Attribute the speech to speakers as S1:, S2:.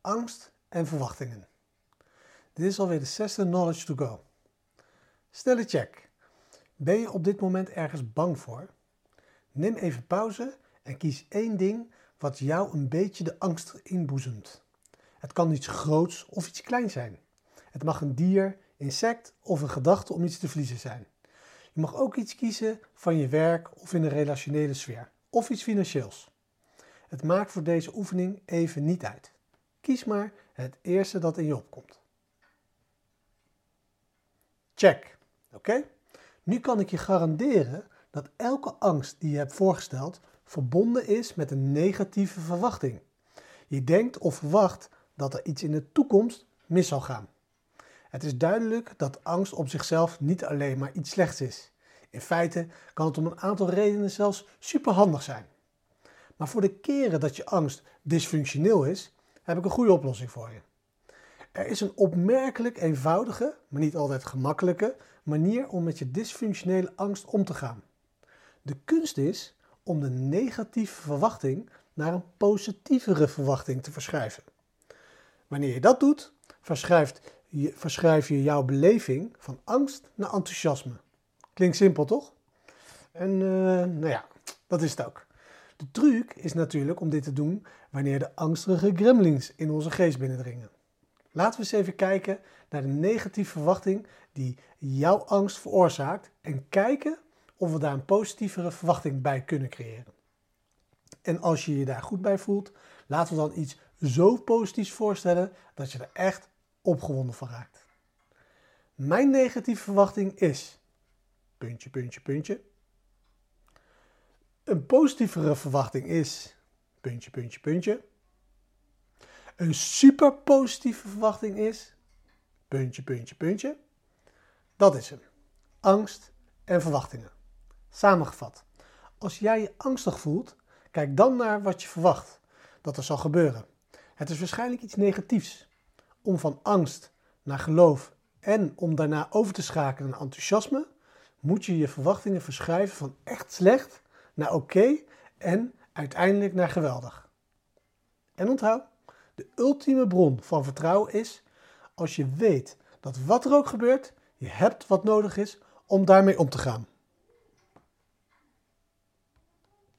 S1: angst en verwachtingen. Dit is alweer de zesde Knowledge to Go. Stel check. Ben je op dit moment ergens bang voor? Neem even pauze en kies één ding wat jou een beetje de angst inboezemt. Het kan iets groots of iets kleins zijn. Het mag een dier, insect of een gedachte om iets te verliezen zijn. Je mag ook iets kiezen van je werk of in een relationele sfeer, of iets financieels. Het maakt voor deze oefening even niet uit. Kies maar het eerste dat in je opkomt. Check. Oké? Nu kan ik je garanderen dat elke angst die je hebt voorgesteld verbonden is met een negatieve verwachting. Je denkt of verwacht dat er iets in de toekomst mis zal gaan. Het is duidelijk dat angst op zichzelf niet alleen maar iets slechts is. In feite kan het om een aantal redenen zelfs superhandig zijn. Maar voor de keren dat je angst dysfunctioneel is, heb ik een goede oplossing voor je. Er is een opmerkelijk eenvoudige, maar niet altijd gemakkelijke manier om met je dysfunctionele angst om te gaan. De kunst is om de negatieve verwachting naar een positievere verwachting te verschuiven. Wanneer je dat doet, verschuift je, verschuif je jouw beleving van angst naar enthousiasme. Klinkt simpel toch? En uh, nou ja, dat is het ook. De truc is natuurlijk om dit te doen wanneer de angstige gremlins in onze geest binnendringen. Laten we eens even kijken naar de negatieve verwachting die jouw angst veroorzaakt en kijken of we daar een positievere verwachting bij kunnen creëren. En als je je daar goed bij voelt, laten we dan iets zo positiefs voorstellen dat je er echt opgewonden van raakt. Mijn negatieve verwachting is puntje, puntje, puntje. Een positievere verwachting is puntje, puntje, puntje. Een super positieve verwachting is puntje, puntje, puntje. Dat is hem. Angst en verwachtingen. Samengevat. Als jij je angstig voelt, kijk dan naar wat je verwacht dat er zal gebeuren. Het is waarschijnlijk iets negatiefs. Om van angst naar geloof en om daarna over te schakelen naar enthousiasme, moet je je verwachtingen verschuiven van echt slecht naar oké en uiteindelijk naar geweldig. En onthoud, de ultieme bron van vertrouwen is als je weet dat wat er ook gebeurt, je hebt wat nodig is om daarmee om te gaan.